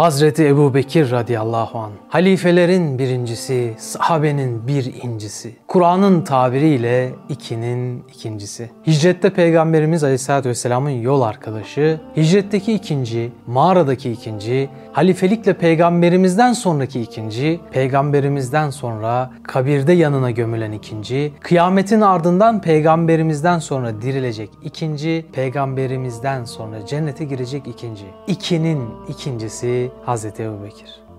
Hazreti Ebu Bekir radıyallahu an. Halifelerin birincisi, sahabenin bir incisi. Kur'an'ın tabiriyle ikinin ikincisi. Hicrette Peygamberimiz Aleyhisselatü Vesselam'ın yol arkadaşı, hicretteki ikinci, mağaradaki ikinci, halifelikle peygamberimizden sonraki ikinci, peygamberimizden sonra kabirde yanına gömülen ikinci, kıyametin ardından peygamberimizden sonra dirilecek ikinci, peygamberimizden sonra cennete girecek ikinci. İkinin ikincisi Hazreti Ebu Bekir.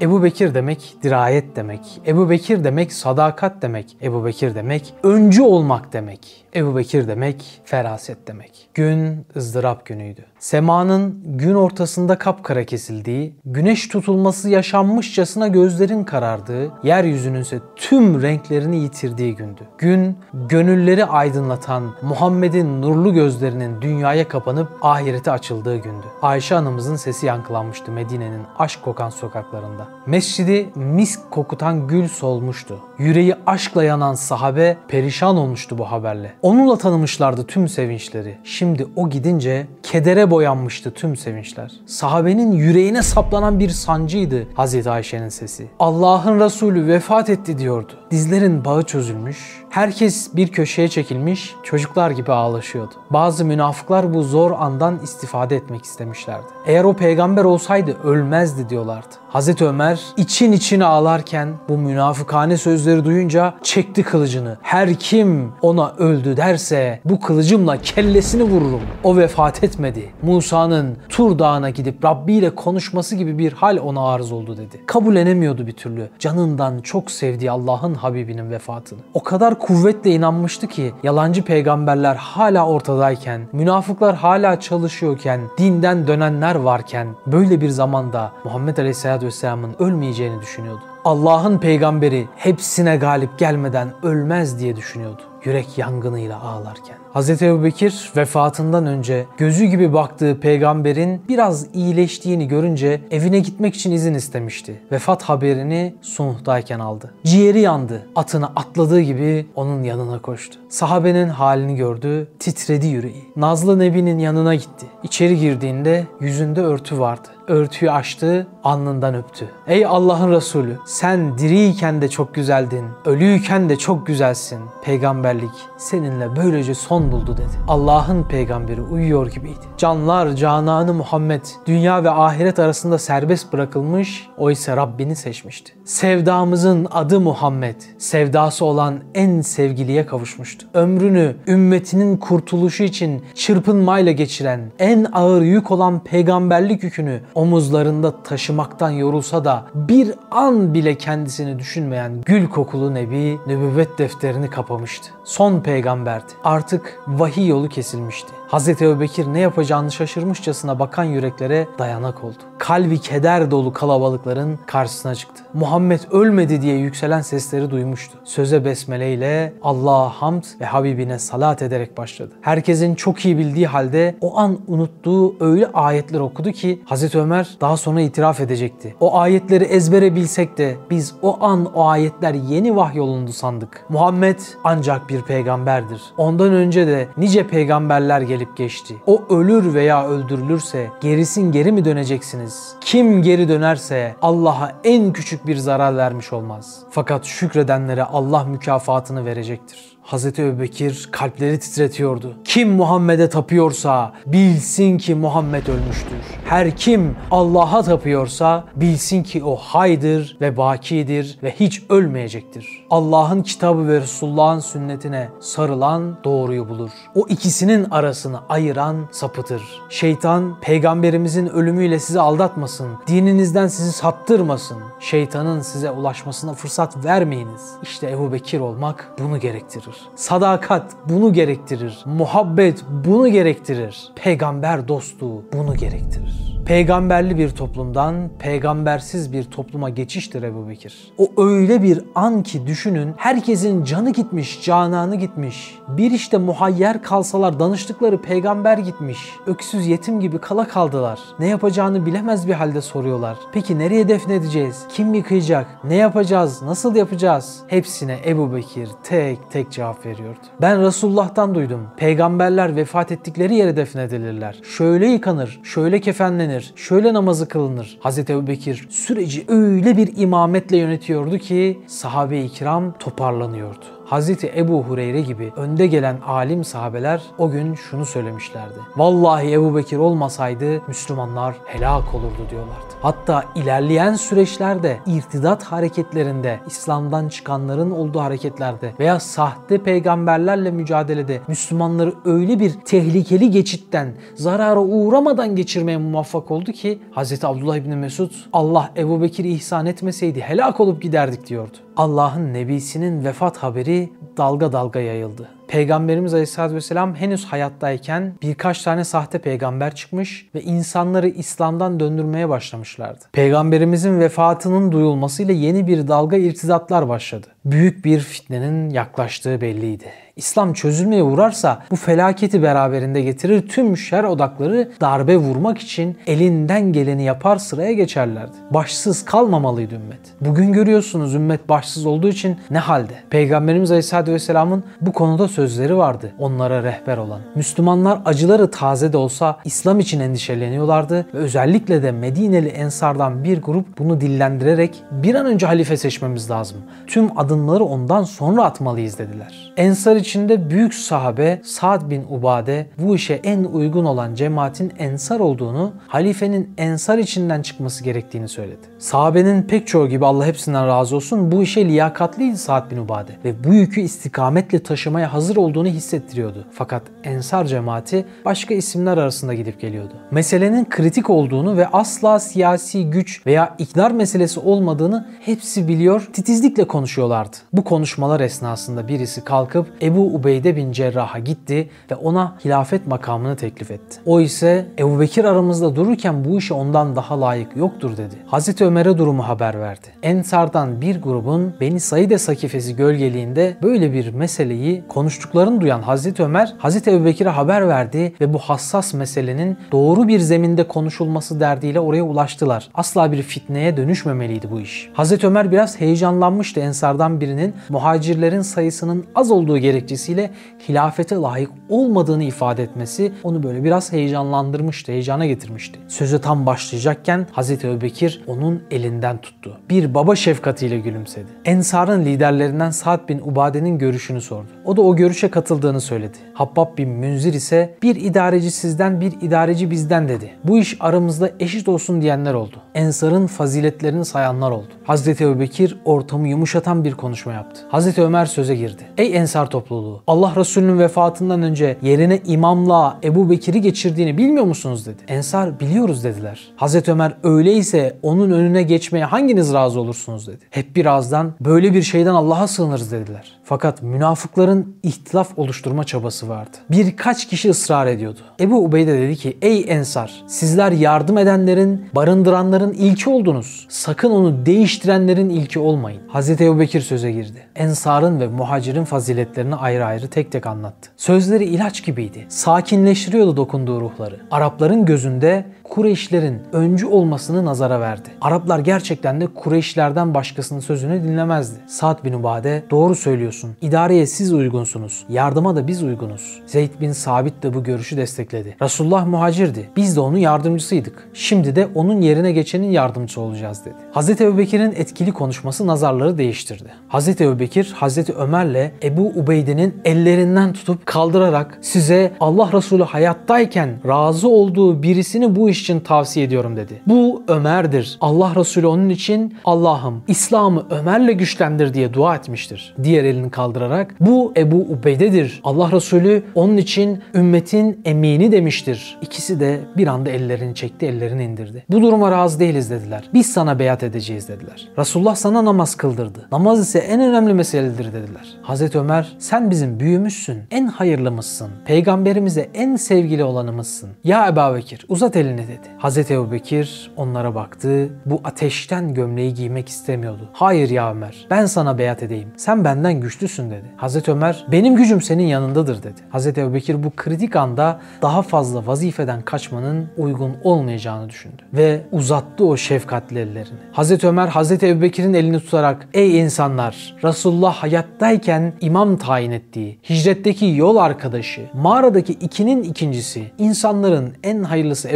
Ebu Bekir demek dirayet demek. Ebu Bekir demek sadakat demek. Ebu Bekir demek öncü olmak demek. Ebu Bekir demek feraset demek. Gün ızdırap günüydü. Semanın gün ortasında kapkara kesildiği, güneş tutulması yaşanmışçasına gözlerin karardığı, yeryüzünün ise tüm renklerini yitirdiği gündü. Gün, gönülleri aydınlatan Muhammed'in nurlu gözlerinin dünyaya kapanıp ahirete açıldığı gündü. Ayşe anamızın sesi yankılanmıştı Medine'nin aşk kokan sokaklarında. Mescidi misk kokutan gül solmuştu. Yüreği aşkla yanan sahabe perişan olmuştu bu haberle. Onunla tanımışlardı tüm sevinçleri. Şimdi o gidince kedere boyanmıştı tüm sevinçler. Sahabenin yüreğine saplanan bir sancıydı Hazreti Ayşe'nin sesi. Allah'ın Resulü vefat etti diyordu. Dizlerin bağı çözülmüş, herkes bir köşeye çekilmiş, çocuklar gibi ağlaşıyordu. Bazı münafıklar bu zor andan istifade etmek istemişlerdi. Eğer o peygamber olsaydı ölmezdi diyorlardı. Hazreti Ömer için içine ağlarken bu münafıkane sözleri duyunca çekti kılıcını. Her kim ona öldü derse bu kılıcımla kellesini vururum. O vefat etmedi. Musa'nın Tur Dağı'na gidip Rabbi ile konuşması gibi bir hal ona arız oldu dedi. Kabullenemiyordu bir türlü. Canından çok sevdiği Allah'ın Habibinin vefatını. O kadar kuvvetle inanmıştı ki yalancı peygamberler hala ortadayken, münafıklar hala çalışıyorken, dinden dönenler varken böyle bir zamanda Muhammed Aleyhisselatü Vesselam'ın ölmeyeceğini düşünüyordu. Allah'ın peygamberi hepsine galip gelmeden ölmez diye düşünüyordu. Yürek yangınıyla ağlarken. Hz. Ebu Bekir vefatından önce gözü gibi baktığı peygamberin biraz iyileştiğini görünce evine gitmek için izin istemişti. Vefat haberini Sunuh'dayken aldı. Ciğeri yandı. Atına atladığı gibi onun yanına koştu. Sahabenin halini gördü, titredi yüreği. Nazlı Nebi'nin yanına gitti. İçeri girdiğinde yüzünde örtü vardı. Örtüyü açtı, alnından öptü. Ey Allah'ın Resulü, sen diriyken de çok güzeldin, ölüyken de çok güzelsin. Peygamberlik seninle böylece son buldu dedi. Allah'ın peygamberi uyuyor gibiydi. Canlar cananı Muhammed dünya ve ahiret arasında serbest bırakılmış, o ise Rabbini seçmişti. Sevdamızın adı Muhammed, sevdası olan en sevgiliye kavuşmuştu. Ömrünü ümmetinin kurtuluşu için çırpınmayla geçiren, en ağır yük olan peygamberlik yükünü omuzlarında taşımaktan yorulsa da bir an bile kendisini düşünmeyen gül kokulu Nebi nübüvvet defterini kapamıştı. Son peygamberdi. Artık vahiy yolu kesilmişti. Hz. Ebubekir ne yapacağını şaşırmışçasına bakan yüreklere dayanak oldu. Kalbi keder dolu kalabalıkların karşısına çıktı. Muhammed ölmedi diye yükselen sesleri duymuştu. Söze besmele ile Allah'a hamd ve Habibine salat ederek başladı. Herkesin çok iyi bildiği halde o an unuttuğu öyle ayetler okudu ki Hz. Ömer daha sonra itiraf edecekti. O ayetleri ezbere bilsek de biz o an o ayetler yeni vahyolundu sandık. Muhammed ancak bir peygamberdir. Ondan önce de nice peygamberler gelip geçti. O ölür veya öldürülürse gerisin geri mi döneceksiniz? Kim geri dönerse Allah'a en küçük bir zarar vermiş olmaz. Fakat şükredenlere Allah mükafatını verecektir. Hazreti Ebubekir kalpleri titretiyordu. Kim Muhammed'e tapıyorsa bilsin ki Muhammed ölmüştür. Her kim Allah'a tapıyorsa bilsin ki o haydır ve bakidir ve hiç ölmeyecektir. Allah'ın kitabı ve Resulullah'ın sünnetine sarılan doğruyu bulur. O ikisinin arasını ayıran sapıtır. Şeytan peygamberimizin ölümüyle sizi aldatmasın, dininizden sizi saptırmasın. Şeytanın size ulaşmasına fırsat vermeyiniz. İşte Ebu Bekir olmak bunu gerektirir. Sadakat bunu gerektirir. Muhabbet bunu gerektirir. Peygamber dostluğu bunu gerektirir. Peygamberli bir toplumdan peygambersiz bir topluma geçiştir Ebu Bekir. O öyle bir an ki düşünün herkesin canı gitmiş, cananı gitmiş. Bir işte muhayyer kalsalar danıştıkları peygamber gitmiş. Öksüz yetim gibi kala kaldılar. Ne yapacağını bilemez bir halde soruyorlar. Peki nereye defnedeceğiz? Kim yıkayacak? Ne yapacağız? Nasıl yapacağız? Hepsine Ebu Bekir tek tek cevap cevap veriyordu. Ben Resulullah'tan duydum. Peygamberler vefat ettikleri yere defnedilirler. Şöyle yıkanır, şöyle kefenlenir, şöyle namazı kılınır. Hazreti Ebubekir süreci öyle bir imametle yönetiyordu ki sahabe-i kiram toparlanıyordu. Hazreti Ebu Hureyre gibi önde gelen alim sahabeler o gün şunu söylemişlerdi. Vallahi Ebu Bekir olmasaydı Müslümanlar helak olurdu diyorlardı. Hatta ilerleyen süreçlerde irtidat hareketlerinde, İslam'dan çıkanların olduğu hareketlerde veya sahte peygamberlerle mücadelede Müslümanları öyle bir tehlikeli geçitten zarara uğramadan geçirmeye muvaffak oldu ki Hz. Abdullah İbni Mesud Allah Ebu Bekir'i ihsan etmeseydi helak olup giderdik diyordu. Allah'ın nebisinin vefat haberi dalga dalga yayıldı. Peygamberimiz Aleyhisselatü Vesselam henüz hayattayken birkaç tane sahte peygamber çıkmış ve insanları İslam'dan döndürmeye başlamışlardı. Peygamberimizin vefatının duyulmasıyla yeni bir dalga irtidatlar başladı. Büyük bir fitnenin yaklaştığı belliydi. İslam çözülmeye uğrarsa bu felaketi beraberinde getirir tüm şer odakları darbe vurmak için elinden geleni yapar sıraya geçerlerdi. Başsız kalmamalıydı ümmet. Bugün görüyorsunuz ümmet başsız olduğu için ne halde? Peygamberimiz Aleyhisselatü Vesselam'ın bu konuda sözleri vardı onlara rehber olan. Müslümanlar acıları taze de olsa İslam için endişeleniyorlardı ve özellikle de Medineli Ensardan bir grup bunu dillendirerek bir an önce halife seçmemiz lazım. Tüm adımları ondan sonra atmalıyız dediler. Ensar içinde büyük sahabe Sa'd bin Ubade bu işe en uygun olan cemaatin Ensar olduğunu, halifenin Ensar içinden çıkması gerektiğini söyledi. Sahabenin pek çoğu gibi Allah hepsinden razı olsun bu işe liyakatliydi Sa'd bin Ubade ve bu yükü istikametle taşımaya hazır olduğunu hissettiriyordu. Fakat Ensar cemaati başka isimler arasında gidip geliyordu. Meselenin kritik olduğunu ve asla siyasi güç veya iktidar meselesi olmadığını hepsi biliyor, titizlikle konuşuyorlardı. Bu konuşmalar esnasında birisi kalkıp Ebu Ubeyde bin Cerrah'a gitti ve ona hilafet makamını teklif etti. O ise Ebu Bekir aramızda dururken bu işe ondan daha layık yoktur dedi. Hazreti Ömer'e durumu haber verdi. Ensardan bir grubun Beni Saide sakifesi gölgeliğinde böyle bir meseleyi konuştuklarını duyan Hazreti Ömer, Hazreti Ebu Bekir'e haber verdi ve bu hassas meselenin doğru bir zeminde konuşulması derdiyle oraya ulaştılar. Asla bir fitneye dönüşmemeliydi bu iş. Hazreti Ömer biraz heyecanlanmıştı Ensardan birinin muhacirlerin sayısının az olduğu gerekçesiyle hilafete layık olmadığını ifade etmesi onu böyle biraz heyecanlandırmıştı, heyecana getirmişti. Söze tam başlayacakken Hazreti Ebubekir onun elinden tuttu. Bir baba şefkatiyle gülümsedi. Ensar'ın liderlerinden Sa'd bin Ubade'nin görüşünü sordu. O da o görüşe katıldığını söyledi. Habbab bin Münzir ise bir idareci sizden bir idareci bizden dedi. Bu iş aramızda eşit olsun diyenler oldu. Ensar'ın faziletlerini sayanlar oldu. Hazreti Ebubekir ortamı yumuşatan bir konuşma yaptı. Hazreti Ömer söze girdi. Ey Ensar topluluğu Allah Resulü'nün vefatından önce yerine imamla Ebu Bekir'i geçirdiğini bilmiyor musunuz dedi. Ensar biliyoruz dediler. Hazreti Ömer öyleyse onun önüne geçmeye hanginiz razı olursunuz dedi. Hep bir ağızdan böyle bir şeyden Allah'a sığınırız dediler. Fakat münafıkların ihtilaf oluşturma çabası vardı. Birkaç kişi ısrar ediyordu. Ebu Ubeyde dedi ki ey Ensar sizler yardım edenlerin, barındıranların ilki oldunuz. Sakın onu değiştirenlerin ilki olmayın. Hazreti Ebu Bekir söze girdi. Ensar'ın ve muhacirin faziletlerini ayrı ayrı tek tek anlattı. Sözleri ilaç gibiydi. Sakinleştiriyordu dokunduğu ruhları. Arapların gözünde Kureyşlerin öncü olmasını nazara verdi. Araplar gerçekten de Kureyşlerden başkasının sözünü dinlemezdi. Sa'd bin Ubade doğru söylüyorsun. İdareye siz uygunsunuz. Yardıma da biz uygunuz. Zeyd bin Sabit de bu görüşü destekledi. Resulullah muhacirdi. Biz de onun yardımcısıydık. Şimdi de onun yerine geçenin yardımcısı olacağız dedi. Hazreti Ebubekir'in etkili konuşması nazarları değiştirdi. Hazreti Ebubekir Hazreti Ömer'le Ebu Ubeyde'nin ellerinden tutup kaldırarak size Allah Resulü hayattayken razı olduğu birisini bu iş için tavsiye ediyorum dedi. Bu Ömer'dir. Allah Resulü onun için Allah'ım İslam'ı Ömer'le güçlendir diye dua etmiştir. Diğer elini kaldırarak bu Ebu Ubeyde'dir. Allah Resulü onun için ümmetin emini demiştir. İkisi de bir anda ellerini çekti, ellerini indirdi. Bu duruma razı değiliz dediler. Biz sana beyat edeceğiz dediler. Resulullah sana namaz kıldırdı. Namaz ise en önemli meseledir dediler. Hazreti Ömer sen bizim büyümüşsün, en hayırlımızsın. Peygamberimize en sevgili olanımızsın. Ya Ebu Bekir uzat elini dedi. Hazreti Ebu Bekir onlara baktı. Bu ateşten gömleği giymek istemiyordu. Hayır ya Ömer ben sana beyat edeyim. Sen benden güçlüsün dedi. Hazreti Ömer benim gücüm senin yanındadır dedi. Hazreti Ebubekir bu kritik anda daha fazla vazifeden kaçmanın uygun olmayacağını düşündü. Ve uzattı o şefkatli ellerini. Hazreti Ömer Hazreti Ebubekir'in elini tutarak ey insanlar Resulullah hayattayken imam tayin ettiği, hicretteki yol arkadaşı, mağaradaki ikinin ikincisi, insanların en hayırlısı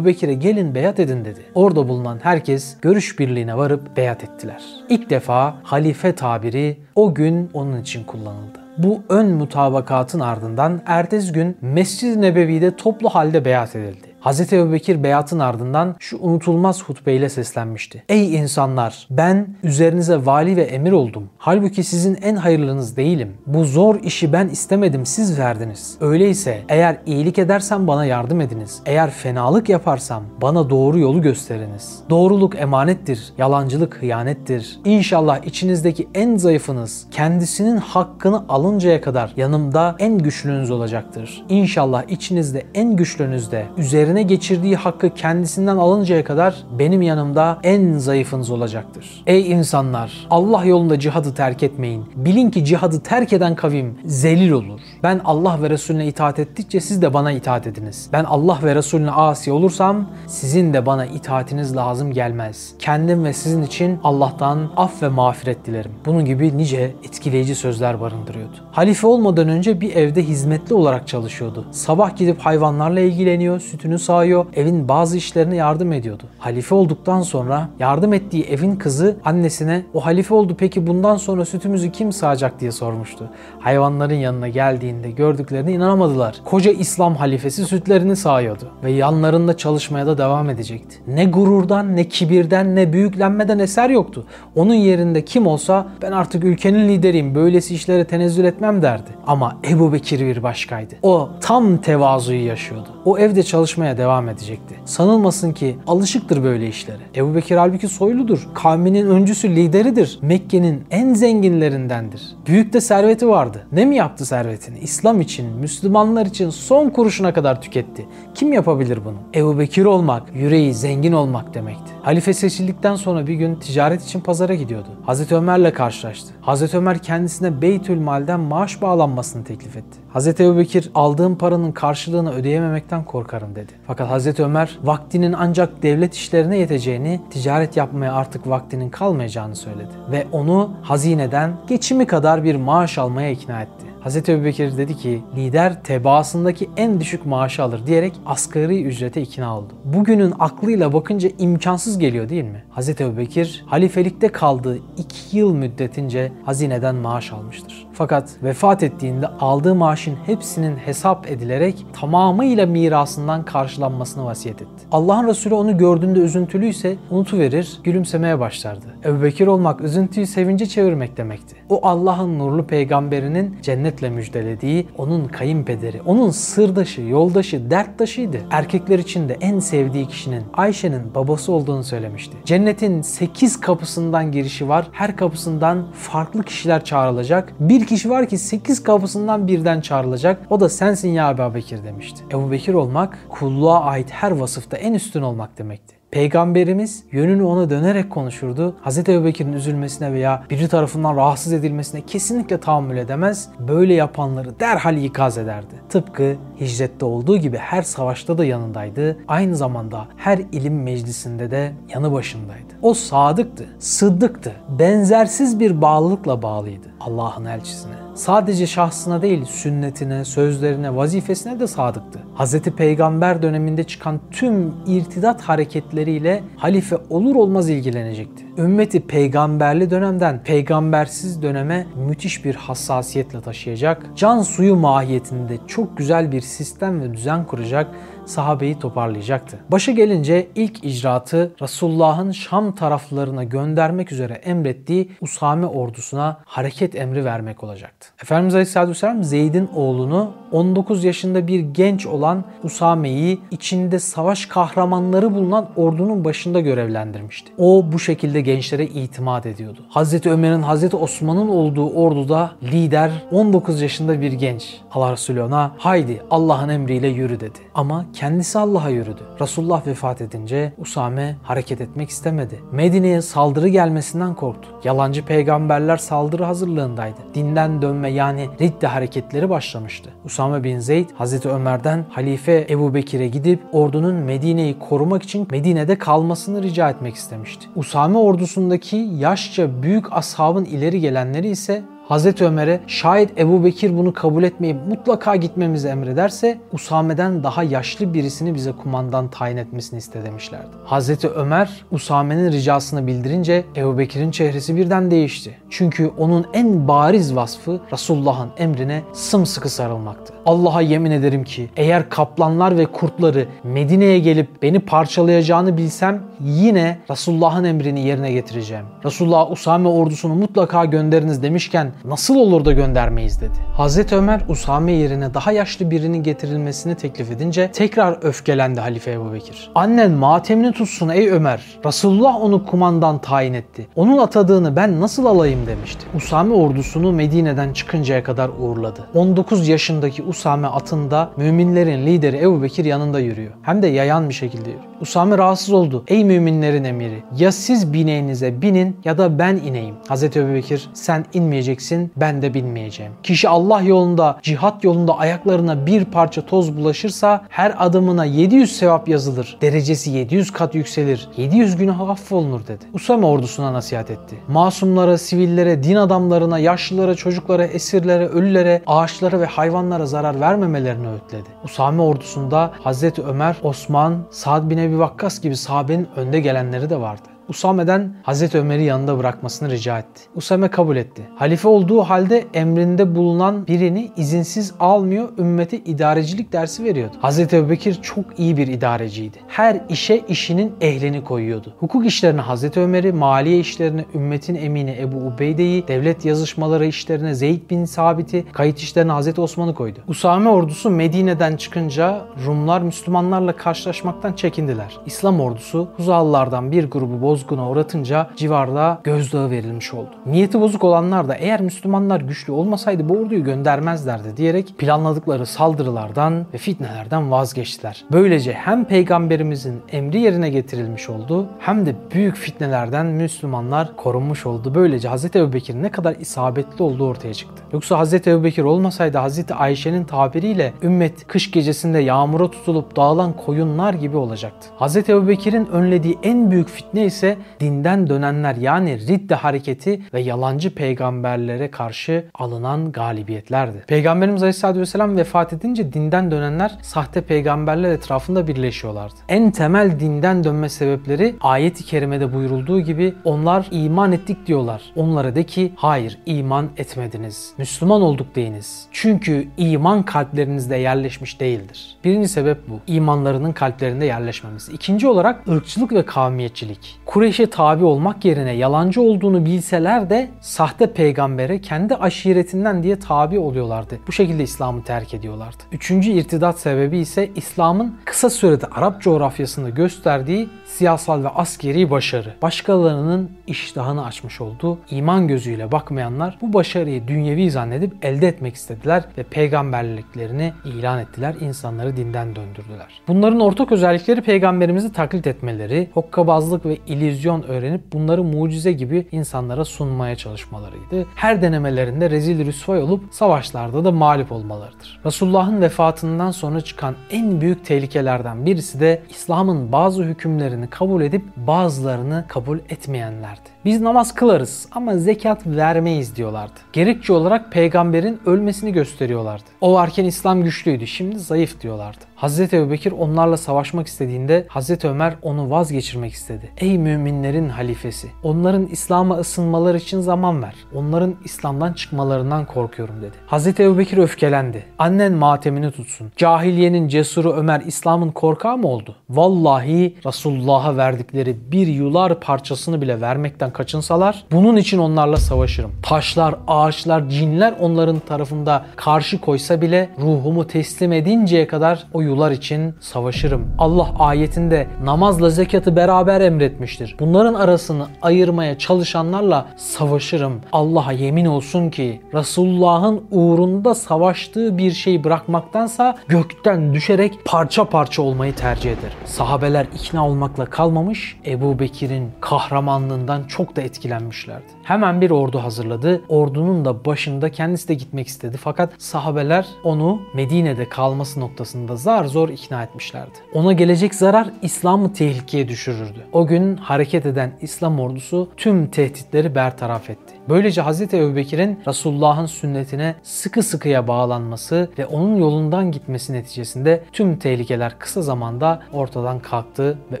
Ebubekir'e gelin beyat edin dedi. Orada bulunan herkes görüş birliğine varıp beyat ettiler. İlk defa halife tabiri o gün onun için kullanıldı. Bu ön mutabakatın ardından ertesi gün Mescid-i Nebevi'de toplu halde beyat edildi. Hz. Ebubekir beyatın ardından şu unutulmaz hutbeyle seslenmişti. Ey insanlar ben üzerinize vali ve emir oldum. Halbuki sizin en hayırlınız değilim. Bu zor işi ben istemedim siz verdiniz. Öyleyse eğer iyilik edersem bana yardım ediniz. Eğer fenalık yaparsam bana doğru yolu gösteriniz. Doğruluk emanettir, yalancılık hıyanettir. İnşallah içinizdeki en zayıfınız kendisinin hakkını alıncaya kadar yanımda en güçlünüz olacaktır. İnşallah içinizde en güçlünüz de üzerine üzerine geçirdiği hakkı kendisinden alıncaya kadar benim yanımda en zayıfınız olacaktır. Ey insanlar! Allah yolunda cihadı terk etmeyin. Bilin ki cihadı terk eden kavim zelil olur. Ben Allah ve Resulüne itaat ettikçe siz de bana itaat ediniz. Ben Allah ve Resulüne asi olursam sizin de bana itaatiniz lazım gelmez. Kendim ve sizin için Allah'tan af ve mağfiret dilerim. Bunun gibi nice etkileyici sözler barındırıyordu. Halife olmadan önce bir evde hizmetli olarak çalışıyordu. Sabah gidip hayvanlarla ilgileniyor, sütünü sağıyor, evin bazı işlerine yardım ediyordu. Halife olduktan sonra yardım ettiği evin kızı annesine o halife oldu peki bundan sonra sütümüzü kim sağacak diye sormuştu. Hayvanların yanına geldiğinde gördüklerine inanamadılar. Koca İslam halifesi sütlerini sağıyordu ve yanlarında çalışmaya da devam edecekti. Ne gururdan, ne kibirden, ne büyüklenmeden eser yoktu. Onun yerinde kim olsa ben artık ülkenin lideriyim, böylesi işlere tenezzül etmem derdi. Ama Ebu Bekir bir başkaydı. O tam tevazuyu yaşıyordu. O evde çalışmaya devam edecekti. Sanılmasın ki alışıktır böyle işlere. Ebu Bekir halbuki soyludur. Kavminin öncüsü lideridir. Mekke'nin en zenginlerindendir. Büyük de serveti vardı. Ne mi yaptı servetini? İslam için, Müslümanlar için son kuruşuna kadar tüketti. Kim yapabilir bunu? Ebu Bekir olmak, yüreği zengin olmak demekti. Halife seçildikten sonra bir gün ticaret için pazara gidiyordu. Hazreti Ömer'le karşılaştı. Hazreti Ömer kendisine Beytül Mal'den maaş bağlanmasını teklif etti. Hazreti Ebubekir aldığım paranın karşılığını ödeyememekten korkarım dedi. Fakat Hazreti Ömer vaktinin ancak devlet işlerine yeteceğini, ticaret yapmaya artık vaktinin kalmayacağını söyledi. Ve onu hazineden geçimi kadar bir maaş almaya ikna etti. Hazreti Ebubekir dedi ki lider tebaasındaki en düşük maaşı alır diyerek asgari ücrete ikna oldu. Bugünün aklıyla bakınca imkansız geliyor değil mi? Hazreti Ebubekir halifelikte kaldığı iki yıl müddetince hazineden maaş almıştır. Fakat vefat ettiğinde aldığı maaşın hepsinin hesap edilerek tamamıyla mirasından karşılanmasını vasiyet etti. Allah'ın Resulü onu gördüğünde üzüntülüyse unutuverir, gülümsemeye başlardı. Ebu Bekir olmak üzüntüyü sevince çevirmek demekti. O Allah'ın nurlu peygamberinin cennetle müjdelediği, onun kayınpederi, onun sırdaşı, yoldaşı, derttaşıydı. Erkekler için de en sevdiği kişinin Ayşe'nin babası olduğunu söylemişti. Cennetin 8 kapısından girişi var. Her kapısından farklı kişiler çağrılacak. Bir kişi var ki 8 kapısından birden çağrılacak. O da sensin ya Ebu Bekir demişti. Ebu Bekir olmak kulluğa ait her vasıfta en üstün olmak demekti. Peygamberimiz yönünü ona dönerek konuşurdu. Hz. Ebubekir'in üzülmesine veya biri tarafından rahatsız edilmesine kesinlikle tahammül edemez. Böyle yapanları derhal ikaz ederdi. Tıpkı hicrette olduğu gibi her savaşta da yanındaydı. Aynı zamanda her ilim meclisinde de yanı başındaydı. O sadıktı, sıddıktı. Benzersiz bir bağlılıkla bağlıydı Allah'ın elçisine. Sadece şahsına değil sünnetine, sözlerine, vazifesine de sadıktı. Hz. Peygamber döneminde çıkan tüm irtidat hareketleriyle halife olur olmaz ilgilenecekti. Ümmeti peygamberli dönemden peygambersiz döneme müthiş bir hassasiyetle taşıyacak, can suyu mahiyetinde çok güzel bir sistem ve düzen kuracak, sahabeyi toparlayacaktı. Başa gelince ilk icraatı Resulullah'ın Şam taraflarına göndermek üzere emrettiği Usame ordusuna hareket emri vermek olacaktı. Efendimiz Aleyhisselatü Vesselam Zeyd'in oğlunu 19 yaşında bir genç olan Usame'yi içinde savaş kahramanları bulunan ordunun başında görevlendirmişti. O bu şekilde gençlere itimat ediyordu. Hazreti Ömer'in, Hazreti Osman'ın olduğu orduda lider 19 yaşında bir genç. Allah Resulü ona haydi Allah'ın emriyle yürü dedi. Ama kendisi Allah'a yürüdü. Resulullah vefat edince Usame hareket etmek istemedi. Medine'ye saldırı gelmesinden korktu. Yalancı peygamberler saldırı hazırlığındaydı. Dinden dönme yani ridde hareketleri başlamıştı. Usame bin Zeyd Hazreti Ömer'den Halife Ebu Bekir'e gidip ordunun Medine'yi korumak için Medine'de kalmasını rica etmek istemişti. Usame ordusundaki yaşça büyük ashabın ileri gelenleri ise Hazreti Ömer'e şayet Ebu Bekir bunu kabul etmeyip mutlaka gitmemizi emrederse Usame'den daha yaşlı birisini bize kumandan tayin etmesini iste demişlerdi. Hazreti Ömer Usame'nin ricasını bildirince Ebu Bekir'in çehresi birden değişti. Çünkü onun en bariz vasfı Resulullah'ın emrine sımsıkı sarılmaktı. Allah'a yemin ederim ki eğer kaplanlar ve kurtları Medine'ye gelip beni parçalayacağını bilsem yine Resulullah'ın emrini yerine getireceğim. Resulullah Usame ordusunu mutlaka gönderiniz demişken nasıl olur da göndermeyiz dedi. Hazreti Ömer Usame yerine daha yaşlı birinin getirilmesini teklif edince tekrar öfkelendi Halife Ebu Bekir. Annen matemini tutsun ey Ömer. Resulullah onu kumandan tayin etti. Onun atadığını ben nasıl alayım demişti. Usame ordusunu Medine'den çıkıncaya kadar uğurladı. 19 yaşındaki Usame atında müminlerin lideri Ebu Bekir yanında yürüyor. Hem de yayan bir şekilde yürüyor. Usame rahatsız oldu. Ey müminlerin emiri ya siz bineğinize binin ya da ben ineyim. Hazreti Ebu Bekir sen inmeyeceksin ben de binmeyeceğim. Kişi Allah yolunda cihat yolunda ayaklarına bir parça toz bulaşırsa her adımına 700 sevap yazılır. Derecesi 700 kat yükselir. 700 günah affolunur dedi. Usame ordusuna nasihat etti. Masumlara, sivillere, din adamlarına, yaşlılara, çocuklara, esirlere, ölülere, ağaçlara ve hayvanlara zarar vermemelerini öğütledi. Usame ordusunda Hazreti Ömer, Osman, Sa'd bin Ebi Vakkas gibi sahabenin önde gelenleri de vardı. Usame'den Hazreti Ömer'i yanında bırakmasını rica etti. Usame kabul etti. Halife olduğu halde emrinde bulunan birini izinsiz almıyor, ümmete idarecilik dersi veriyordu. Hazreti Ebubekir çok iyi bir idareciydi. Her işe işinin ehlini koyuyordu. Hukuk işlerine Hazreti Ömer'i, maliye işlerine ümmetin emini Ebu Ubeyde'yi, devlet yazışmaları işlerine Zeyd bin Sabit'i, kayıt işlerine Hazreti Osman'ı koydu. Usame ordusu Medine'den çıkınca Rumlar Müslümanlarla karşılaşmaktan çekindiler. İslam ordusu Huzalılardan bir grubu boz bozguna uğratınca civarda gözdağı verilmiş oldu. Niyeti bozuk olanlar da eğer Müslümanlar güçlü olmasaydı bu orduyu göndermezlerdi diyerek planladıkları saldırılardan ve fitnelerden vazgeçtiler. Böylece hem peygamberimizin emri yerine getirilmiş oldu hem de büyük fitnelerden Müslümanlar korunmuş oldu. Böylece Hz. Ebubekir ne kadar isabetli olduğu ortaya çıktı. Yoksa Hz. Ebubekir olmasaydı Hz. Ayşe'nin tabiriyle ümmet kış gecesinde yağmura tutulup dağılan koyunlar gibi olacaktı. Hz. Ebubekir'in önlediği en büyük fitne ise dinden dönenler yani ridde hareketi ve yalancı peygamberlere karşı alınan galibiyetlerdi. Peygamberimiz Aleyhisselatü Vesselam vefat edince dinden dönenler sahte peygamberler etrafında birleşiyorlardı. En temel dinden dönme sebepleri ayet-i kerimede buyurulduğu gibi onlar iman ettik diyorlar. Onlara de ki hayır iman etmediniz. Müslüman olduk deyiniz. Çünkü iman kalplerinizde yerleşmiş değildir. Birinci sebep bu. İmanlarının kalplerinde yerleşmemesi. İkinci olarak ırkçılık ve kavmiyetçilik. Kureyş'e tabi olmak yerine yalancı olduğunu bilseler de sahte peygambere kendi aşiretinden diye tabi oluyorlardı. Bu şekilde İslam'ı terk ediyorlardı. Üçüncü irtidat sebebi ise İslam'ın kısa sürede Arap coğrafyasında gösterdiği siyasal ve askeri başarı. Başkalarının iştahını açmış olduğu iman gözüyle bakmayanlar bu başarıyı dünyevi zannedip elde etmek istediler ve peygamberliklerini ilan ettiler. insanları dinden döndürdüler. Bunların ortak özellikleri peygamberimizi taklit etmeleri, hokkabazlık ve illüzyon öğrenip bunları mucize gibi insanlara sunmaya çalışmalarıydı. Her denemelerinde rezil rüsvay olup savaşlarda da mağlup olmalarıdır. Resulullah'ın vefatından sonra çıkan en büyük tehlikelerden birisi de İslam'ın bazı hükümlerini kabul edip bazılarını kabul etmeyenlerdi. Biz namaz kılarız ama zekat vermeyiz diyorlardı. Gerekçe olarak peygamberin ölmesini gösteriyorlardı. O varken İslam güçlüydü, şimdi zayıf diyorlardı. Hazreti Ebubekir onlarla savaşmak istediğinde Hazreti Ömer onu vazgeçirmek istedi. Ey müminlerin halifesi, onların İslam'a ısınmaları için zaman ver. Onların İslam'dan çıkmalarından korkuyorum dedi. Hazreti Ebubekir öfkelendi. Annen matemini tutsun. Cahiliyenin cesuru Ömer İslam'ın korkağı mı oldu? Vallahi Resulullah'a verdikleri bir yular parçasını bile vermekten kaçınsalar bunun için onlarla savaşırım. Taşlar, ağaçlar, cinler onların tarafında karşı koysa bile ruhumu teslim edinceye kadar o yular için savaşırım. Allah ayetinde namazla zekatı beraber emretmiştir. Bunların arasını ayırmaya çalışanlarla savaşırım. Allah'a yemin olsun ki Resulullah'ın uğrunda savaştığı bir şey bırakmaktansa gökten düşerek parça parça olmayı tercih eder. Sahabeler ikna olmakla kalmamış, Ebu Bekir'in kahramanlığından çok da etkilenmişlerdi. Hemen bir ordu hazırladı. Ordunun da başında kendisi de gitmek istedi. Fakat sahabeler onu Medine'de kalması noktasında zar zor ikna etmişlerdi. Ona gelecek zarar İslam'ı tehlikeye düşürürdü. O gün hareket eden İslam ordusu tüm tehditleri bertaraf etti. Böylece Hz. Ebubekir'in Resulullah'ın sünnetine sıkı sıkıya bağlanması ve onun yolundan gitmesi neticesinde tüm tehlikeler kısa zamanda ortadan kalktı ve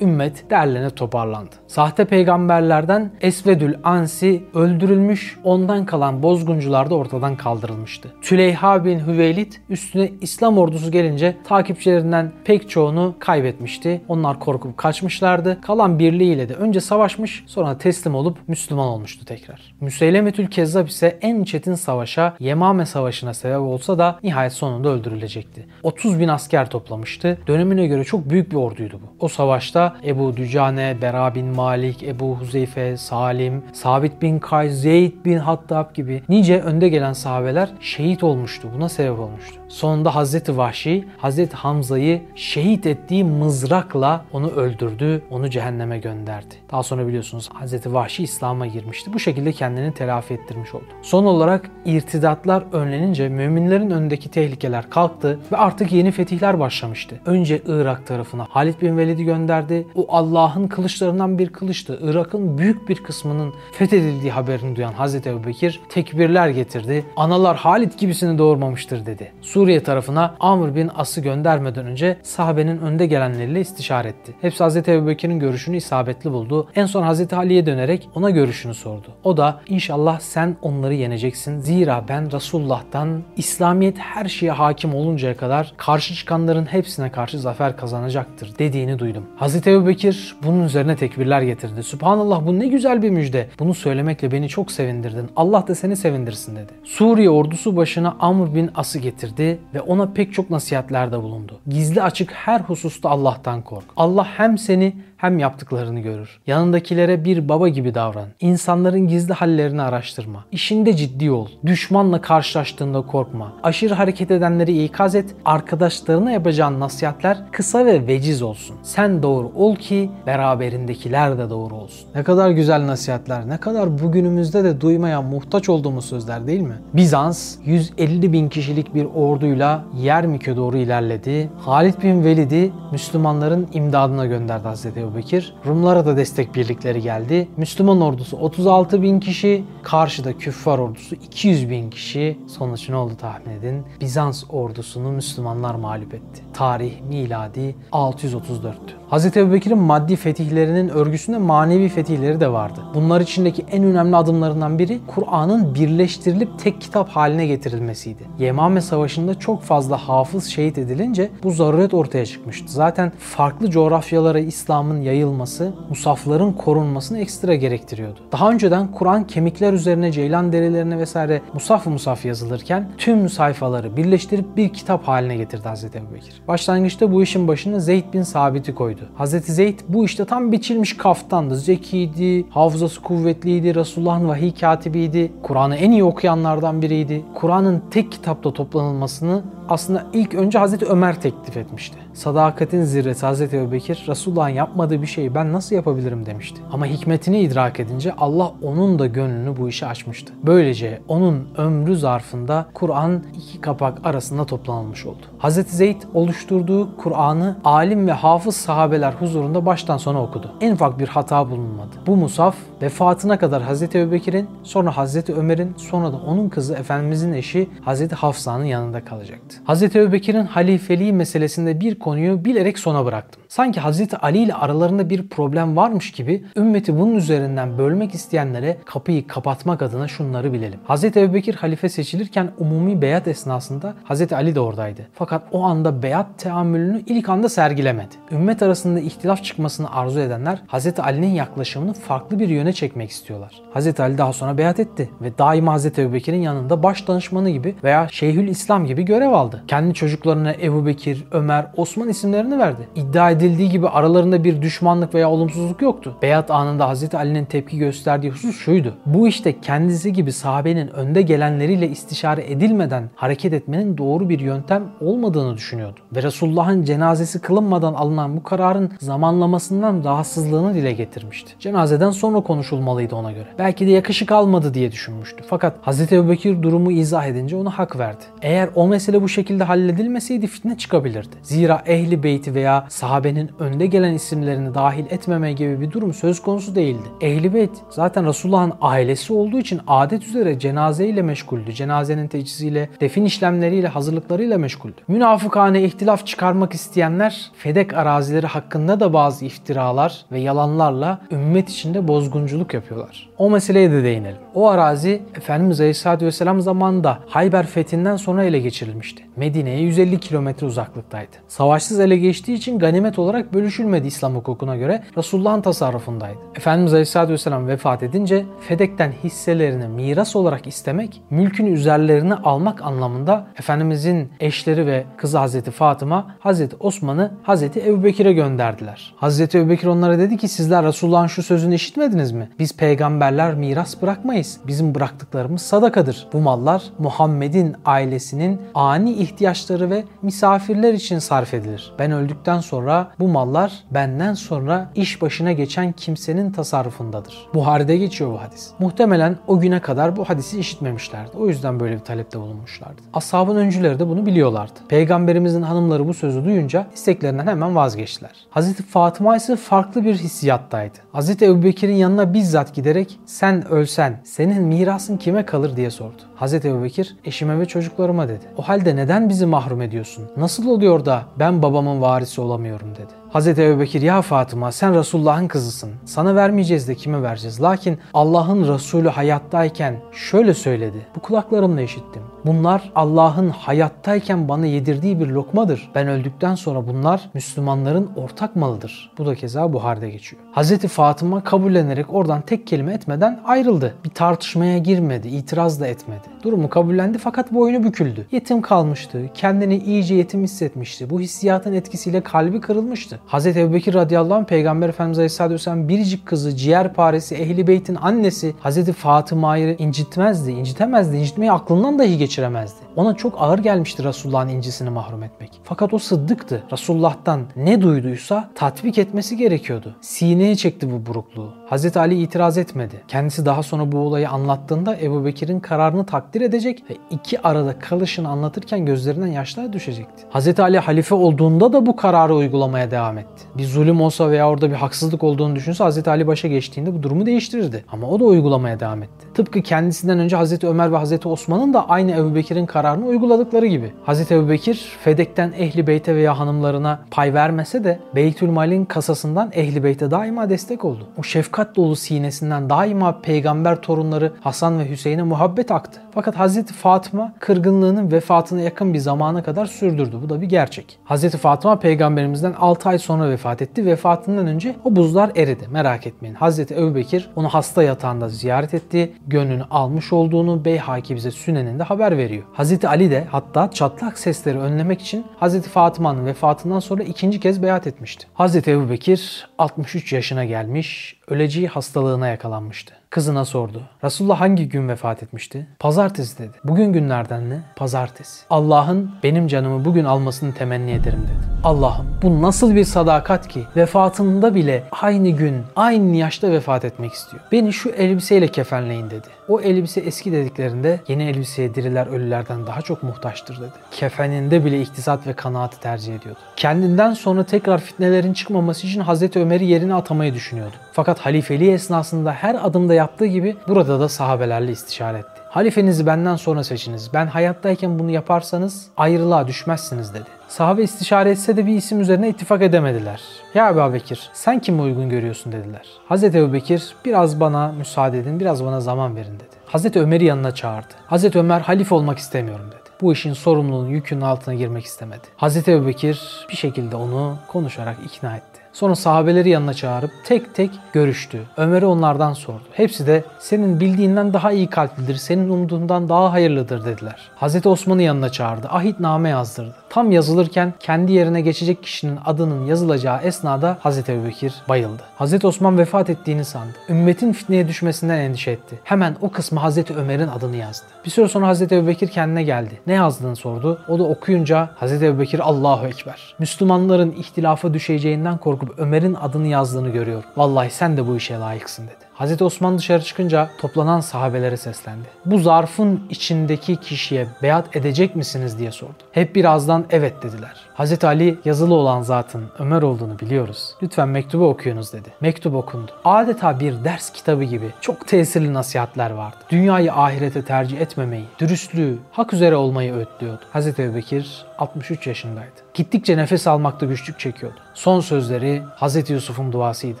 ümmet derlene toparlandı. Sahte peygamberlerden Esvedül Ansi öldürülmüş, ondan kalan bozguncular da ortadan kaldırılmıştı. Tüleyha bin Hüveylid üstüne İslam ordusu gelince takipçilerinden pek çoğunu kaybetmişti. Onlar korkup kaçmışlardı. Kalan birliğiyle de önce savaşmış sonra teslim olup Müslüman olmuştu tekrar. Müseylemetül Kezzab ise en çetin savaşa Yemame Savaşı'na sebep olsa da nihayet sonunda öldürülecekti. 30 bin asker toplamıştı. Dönemine göre çok büyük bir orduydu bu. O savaşta Ebu Dücane, Bera bin Malik, Ebu Huzeyfe, Salim, Sabit bin Kays, Zeyd bin Hattab gibi nice önde gelen sahabeler şehit olmuştu. Buna sebep olmuştu. Sonunda Hazreti Vahşi, Hazreti Hamza'yı şehit ettiği mızrakla onu öldürdü, onu cehenneme gönderdi. Daha sonra biliyorsunuz Hazreti Vahşi İslam'a girmişti. Bu şekilde kendini telafi ettirmiş oldu. Son olarak irtidatlar önlenince müminlerin önündeki tehlikeler kalktı ve artık yeni fetihler başlamıştı. Önce Irak tarafına Halid bin Velid'i gönderdi. O Allah'ın kılıçlarından bir kılıçtı. Irak'ın büyük bir kısmının fethedildiği haberini duyan Hazreti Ebubekir tekbirler getirdi. Analar Halid gibisini doğurmamıştır dedi. Suriye tarafına Amr bin As'ı göndermeden önce sahabenin önde gelenleriyle istişare etti. Hepsi Hazreti Ebubekir'in görüşünü isabetli buldu. En son Hazreti Ali'ye dönerek ona görüşünü sordu. O da inşallah sen onları yeneceksin. Zira ben Resulullah'tan İslamiyet her şeye hakim oluncaya kadar karşı çıkanların hepsine karşı zafer kazanacaktır dediğini duydum. Hazreti Ebubekir bunun üzerine tekbirler getirdi. Subhanallah bu ne güzel bir müjde. Bunu söylemekle beni çok sevindirdin. Allah da seni sevindirsin dedi. Suriye ordusu başına Amr bin As'ı getirdi ve ona pek çok nasihatlerde bulundu. Gizli açık her hususta Allah'tan kork. Allah hem seni hem yaptıklarını görür. Yanındakilere bir baba gibi davran. İnsanların gizli hallerini araştırma. İşinde ciddi ol. Düşmanla karşılaştığında korkma. Aşırı hareket edenleri ikaz et. Arkadaşlarına yapacağın nasihatler kısa ve veciz olsun. Sen doğru ol ki beraberindekiler de doğru olsun. Ne kadar güzel nasihatler, ne kadar bugünümüzde de duymaya muhtaç olduğumuz sözler değil mi? Bizans 150 bin kişilik bir orduyla Yermik'e doğru ilerledi. Halid bin Velid'i Müslümanların imdadına gönderdi Hazreti Ebubekir. Rumlara da destek birlikleri geldi. Müslüman ordusu 36 bin kişi, karşıda küffar ordusu 200 bin kişi. Sonuç ne oldu tahmin edin? Bizans ordusunu Müslümanlar mağlup etti. Tarih miladi 634'tü. Hz. Ebubekir'in maddi fetihlerinin örgüsünde manevi fetihleri de vardı. Bunlar içindeki en önemli adımlarından biri Kur'an'ın birleştirilip tek kitap haline getirilmesiydi. Yemame Savaşı'nda çok fazla hafız şehit edilince bu zaruret ortaya çıkmıştı. Zaten farklı coğrafyalara İslam'ın yayılması, musafların korunmasını ekstra gerektiriyordu. Daha önceden Kur'an kemikler üzerine, ceylan derilerine vesaire musaf musaf yazılırken tüm sayfaları birleştirip bir kitap haline getirdi Hz. Ebubekir. Başlangıçta bu işin başına Zeyd bin Sabit'i koydu. Hz. Zeyd bu işte tam biçilmiş kaftandı. Zekiydi, hafızası kuvvetliydi, Resulullah'ın vahiy katibiydi, Kur'an'ı en iyi okuyanlardan biriydi. Kur'an'ın tek kitapta toplanılmasını aslında ilk önce Hazreti Ömer teklif etmişti. Sadakatin zirvesi Hazreti Ebubekir Resulullah'ın yapmadığı bir şeyi ben nasıl yapabilirim demişti. Ama hikmetini idrak edince Allah onun da gönlünü bu işe açmıştı. Böylece onun ömrü zarfında Kur'an iki kapak arasında toplanılmış oldu. Hazreti Zeyd oluşturduğu Kur'an'ı alim ve hafız sahabeler huzurunda baştan sona okudu. En ufak bir hata bulunmadı. Bu musaf vefatına kadar Hazreti Ebubekir'in sonra Hazreti Ömer'in sonra da onun kızı Efendimizin eşi Hazreti Hafsa'nın yanında kalacaktı. Hazreti Ebubekir'in halifeliği meselesinde bir konuyu bilerek sona bıraktım. Sanki Hazreti Ali ile aralarında bir problem varmış gibi ümmeti bunun üzerinden bölmek isteyenlere kapıyı kapatmak adına şunları bilelim. Hz. Ebubekir halife seçilirken umumi beyat esnasında Hz. Ali de oradaydı. Fakat o anda beyat teamülünü ilk anda sergilemedi. Ümmet arasında ihtilaf çıkmasını arzu edenler Hz. Ali'nin yaklaşımını farklı bir yöne çekmek istiyorlar. Hz. Ali daha sonra beyat etti ve daima Hz. Ebubekir'in yanında baş danışmanı gibi veya Şeyhül İslam gibi görev aldı. Kendi çocuklarına Ebu Bekir, Ömer, Osman isimlerini verdi. İddia edildiği gibi aralarında bir düşmanlık veya olumsuzluk yoktu. Beyat anında Hz. Ali'nin tepki gösterdiği husus şuydu. Bu işte kendisi gibi sahabenin önde gelenleriyle istişare edilmeden hareket etmenin doğru bir yöntem olmadığını düşünüyordu. Ve Resulullah'ın cenazesi kılınmadan alınan bu kararın zamanlamasından rahatsızlığını dile getirmişti. Cenazeden sonra konuşulmalıydı ona göre. Belki de yakışık almadı diye düşünmüştü. Fakat Hz. Ebubekir durumu izah edince ona hak verdi. Eğer o mesele bu şekilde halledilmeseydi fitne çıkabilirdi. Zira ehli beyti veya sahabenin önde gelen isimlerini dahil etmeme gibi bir durum söz konusu değildi. Ehli beyt zaten Resulullah'ın ailesi olduğu için adet üzere cenazeyle meşguldü. Cenazenin teçhiziyle, defin işlemleriyle, hazırlıklarıyla meşguldü. Münafıkane ihtilaf çıkarmak isteyenler Fedek arazileri hakkında da bazı iftiralar ve yalanlarla ümmet içinde bozgunculuk yapıyorlar. O meseleye de değinelim. O arazi Efendimiz Aleyhisselatü Vesselam zamanında Hayber fethinden sonra ele geçirilmişti. Medine'ye 150 kilometre uzaklıktaydı. Savaşsız ele geçtiği için ganimet olarak bölüşülmedi İslam hukukuna göre Resulullah'ın tasarrufundaydı. Efendimiz Aleyhisselatü Vesselam vefat edince Fedek'ten hisselerini miras olarak istemek, mülkün üzerlerini almak anlamında Efendimizin eşleri ve kızı Hazreti Fatıma, Hazreti Osman'ı Hazreti Ebubekir'e gönderdiler. Hazreti Ebubekir onlara dedi ki sizler Resulullah'ın şu sözünü işitmediniz mi? Biz peygamberler miras bırakmayız. Bizim bıraktıklarımız sadakadır. Bu mallar Muhammed'in ailesinin ani ihtiyaçları ve misafirler için sarf edilir. Ben öldükten sonra bu mallar benden sonra iş başına geçen kimsenin tasarrufundadır. Buhari'de geçiyor bu hadis. Muhtemelen o güne kadar bu hadisi işitmemişlerdi. O yüzden böyle bir talepte bulunmuşlardı. Ashabın öncüleri de bunu biliyorlardı. Peygamberimizin hanımları bu sözü duyunca isteklerinden hemen vazgeçtiler. Hazreti Fatıma ise farklı bir hissiyattaydı. Hazreti Ebubekir'in yanına bizzat giderek sen ölsen senin mirasın kime kalır diye sordu. Hazreti Ebubekir eşime ve çocuklarıma dedi. O halde neden bizi mahrum ediyorsun? Nasıl oluyor da ben babamın varisi olamıyorum dedi. Hazreti Ebubekir ya Fatıma sen Resulullah'ın kızısın. Sana vermeyeceğiz de kime vereceğiz? Lakin Allah'ın Resulü hayattayken şöyle söyledi. Bu kulaklarımla işittim. Bunlar Allah'ın hayattayken bana yedirdiği bir lokmadır. Ben öldükten sonra bunlar Müslümanların ortak malıdır. Bu da keza Buhar'da geçiyor. Hazreti Fatıma kabullenerek oradan tek kelime etmeden ayrıldı. Bir tartışmaya girmedi, itiraz da etmedi. Durumu kabullendi fakat boynu büküldü. Yetim kalmıştı, kendini iyice yetim hissetmişti. Bu hissiyatın etkisiyle kalbi kırılmıştı. Hazreti Ebubekir radıyallahu anh Peygamber Efendimiz Aleyhisselatü Vesselam biricik kızı, ciğerparesi, ehli beytin annesi Hazreti Fatıma'yı incitmezdi, incitemezdi, incitmeyi aklından dahi geçiremezdi. Ona çok ağır gelmişti Resulullah'ın incisini mahrum etmek. Fakat o sıddıktı. Resulullah'tan ne duyduysa tatbik etmesi gerekiyordu. Sineye çekti bu burukluğu. Hazreti Ali itiraz etmedi. Kendisi daha sonra bu olayı anlattığında Ebu Bekir'in kararını takdir edecek ve iki arada kalışını anlatırken gözlerinden yaşlar düşecekti. Hazreti Ali halife olduğunda da bu kararı uygulamaya devam etti. Bir zulüm olsa veya orada bir haksızlık olduğunu düşünse Hazreti Ali başa geçtiğinde bu durumu değiştirirdi. Ama o da uygulamaya devam etti. Tıpkı kendisinden önce Hazreti Ömer ve Hazreti Osman'ın da aynı Ebu Bekir'in kararını uyguladıkları gibi. Hazreti Ebu Bekir Fedek'ten Ehli Beyt'e veya hanımlarına pay vermese de Beytülmal'in kasasından Ehli Beyt'e daima destek oldu. O şefkat dolu sinesinden daima peygamber torunları Hasan ve Hüseyin'e muhabbet aktı. Fakat Hazreti Fatıma kırgınlığının vefatına yakın bir zamana kadar sürdürdü. Bu da bir gerçek. Hazreti Fatıma peygamberimizden 6 ay sonra vefat etti. Vefatından önce o buzlar eridi. Merak etmeyin. Hazreti Ebubekir onu hasta yatağında ziyaret etti. Gönlünü almış olduğunu Beyhaki bize Sünen'inde haber veriyor. Hazreti Ali de hatta çatlak sesleri önlemek için Hazreti Fatıma'nın vefatından sonra ikinci kez beyat etmişti. Hazreti Ebubekir 63 yaşına gelmiş, öleceği hastalığına yakalanmıştı. Kızına sordu. Resulullah hangi gün vefat etmişti? Pazartesi dedi. Bugün günlerden ne? Pazartesi. Allah'ın benim canımı bugün almasını temenni ederim dedi. Allah'ım bu nasıl bir sadakat ki vefatında bile aynı gün, aynı yaşta vefat etmek istiyor. Beni şu elbiseyle kefenleyin dedi. O elbise eski dediklerinde yeni elbiseye diriler ölülerden daha çok muhtaçtır dedi. Kefeninde bile iktisat ve kanaatı tercih ediyordu. Kendinden sonra tekrar fitnelerin çıkmaması için Hazreti Ömer'i yerine atamayı düşünüyordu. Fakat halifeliği esnasında her adımda yaptığı gibi burada da sahabelerle istişare etti. Halifenizi benden sonra seçiniz. Ben hayattayken bunu yaparsanız ayrılığa düşmezsiniz dedi. Sahabe istişare etse de bir isim üzerine ittifak edemediler. Ya Ebu Bekir sen kimi uygun görüyorsun dediler. Hazreti Ebu Bekir biraz bana müsaade edin biraz bana zaman verin dedi. Hazreti Ömer'i yanına çağırdı. Hazreti Ömer halife olmak istemiyorum dedi. Bu işin sorumluluğunun yükünün altına girmek istemedi. Hazreti Ebu Bekir bir şekilde onu konuşarak ikna etti. Sonra sahabeleri yanına çağırıp tek tek görüştü. Ömer'e onlardan sordu. Hepsi de senin bildiğinden daha iyi kalplidir, senin umduğundan daha hayırlıdır dediler. Hazreti Osman'ı yanına çağırdı. Ahitname yazdırdı. Tam yazılırken kendi yerine geçecek kişinin adının yazılacağı esnada Hazreti Ebubekir bayıldı. Hazreti Osman vefat ettiğini sandı. Ümmetin fitneye düşmesinden endişe etti. Hemen o kısmı Hazreti Ömer'in adını yazdı. Bir süre sonra Hazreti Ebubekir kendine geldi. Ne yazdığını sordu. O da okuyunca Hazreti Ebubekir Allahu Ekber. Müslümanların ihtilafa düşeceğinden korkup Ömer'in adını yazdığını görüyor. Vallahi sen de bu işe layıksın dedi. Hazreti Osman dışarı çıkınca toplanan sahabelere seslendi. Bu zarfın içindeki kişiye beyat edecek misiniz diye sordu. Hep birazdan evet dediler. Hazreti Ali yazılı olan zatın Ömer olduğunu biliyoruz. Lütfen mektubu okuyunuz dedi. Mektup okundu. Adeta bir ders kitabı gibi çok tesirli nasihatler vardı. Dünyayı ahirete tercih etmemeyi, dürüstlüğü, hak üzere olmayı öğütlüyordu. Hazreti Ebubekir 63 yaşındaydı. Gittikçe nefes almakta güçlük çekiyordu. Son sözleri Hazreti Yusuf'un duasıydı.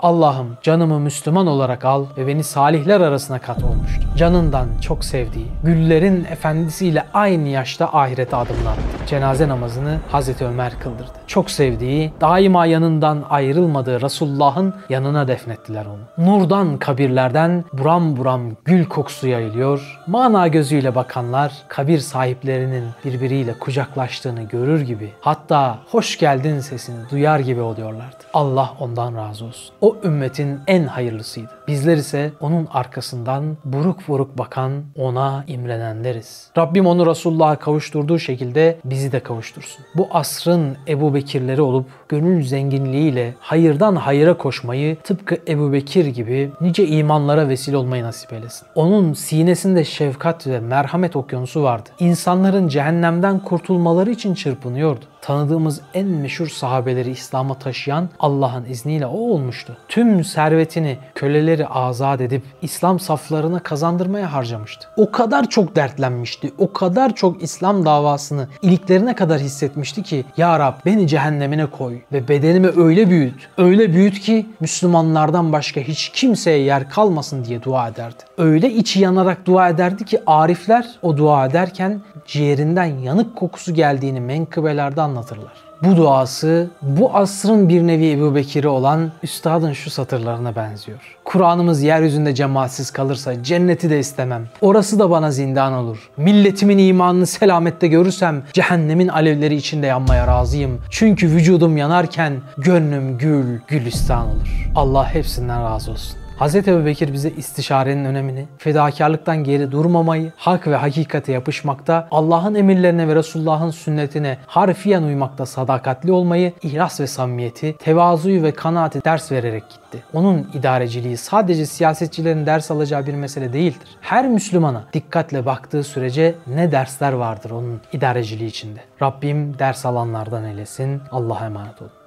Allah'ım canımı Müslüman olarak al ve beni salihler arasına kat olmuştu. Canından çok sevdiği, güllerin efendisiyle aynı yaşta ahirete adımlattı. Cenaze namazını Hazreti Ömer kıldırdı. Çok sevdiği, daima yanından ayrılmadığı Resulullah'ın yanına defnettiler onu. Nurdan kabirlerden buram buram gül kokusu yayılıyor. Mana gözüyle bakanlar kabir sahiplerinin birbiriyle kucaklaştığını görür gibi hatta hoş geldin sesini duyar gibi oluyorlardı. Allah ondan razı olsun. O ümmetin en hayırlısıydı. Bizler ise onun arkasından buruk buruk bakan, ona imrenenleriz. Rabbim onu Resulullah'a kavuşturduğu şekilde bizi de kavuştursun. Bu asrın Ebu Bekirleri olup gönül zenginliğiyle hayırdan hayıra koşmayı tıpkı Ebu Bekir gibi nice imanlara vesile olmayı nasip eylesin. Onun sinesinde şefkat ve merhamet okyanusu vardı. İnsanların cehennemden kurtulmaları için çırpınıyordu tanıdığımız en meşhur sahabeleri İslam'a taşıyan Allah'ın izniyle o olmuştu. Tüm servetini köleleri azat edip İslam saflarına kazandırmaya harcamıştı. O kadar çok dertlenmişti, o kadar çok İslam davasını iliklerine kadar hissetmişti ki Ya Rab beni cehennemine koy ve bedenimi öyle büyüt, öyle büyüt ki Müslümanlardan başka hiç kimseye yer kalmasın diye dua ederdi. Öyle içi yanarak dua ederdi ki arifler o dua ederken ciğerinden yanık kokusu geldiğini menkıbelerde anlatırlar. Bu duası bu asrın bir nevi Ebu Bekir'i olan üstadın şu satırlarına benziyor. Kur'an'ımız yeryüzünde cemaatsiz kalırsa cenneti de istemem. Orası da bana zindan olur. Milletimin imanını selamette görürsem cehennemin alevleri içinde yanmaya razıyım. Çünkü vücudum yanarken gönlüm gül, gülistan olur. Allah hepsinden razı olsun. Hz. Ebu Bekir bize istişarenin önemini, fedakarlıktan geri durmamayı, hak ve hakikate yapışmakta, Allah'ın emirlerine ve Resulullah'ın sünnetine harfiyen uymakta sadakatli olmayı, ihlas ve samimiyeti, tevazuyu ve kanaati ders vererek gitti. Onun idareciliği sadece siyasetçilerin ders alacağı bir mesele değildir. Her Müslümana dikkatle baktığı sürece ne dersler vardır onun idareciliği içinde. Rabbim ders alanlardan eylesin. Allah'a emanet olun.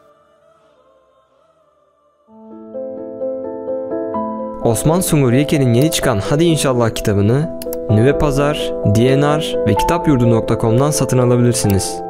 Osman Sungur Yeke'nin yeni çıkan Hadi İnşallah kitabını Nüve Pazar, DNR ve kitapyurdu.com'dan satın alabilirsiniz.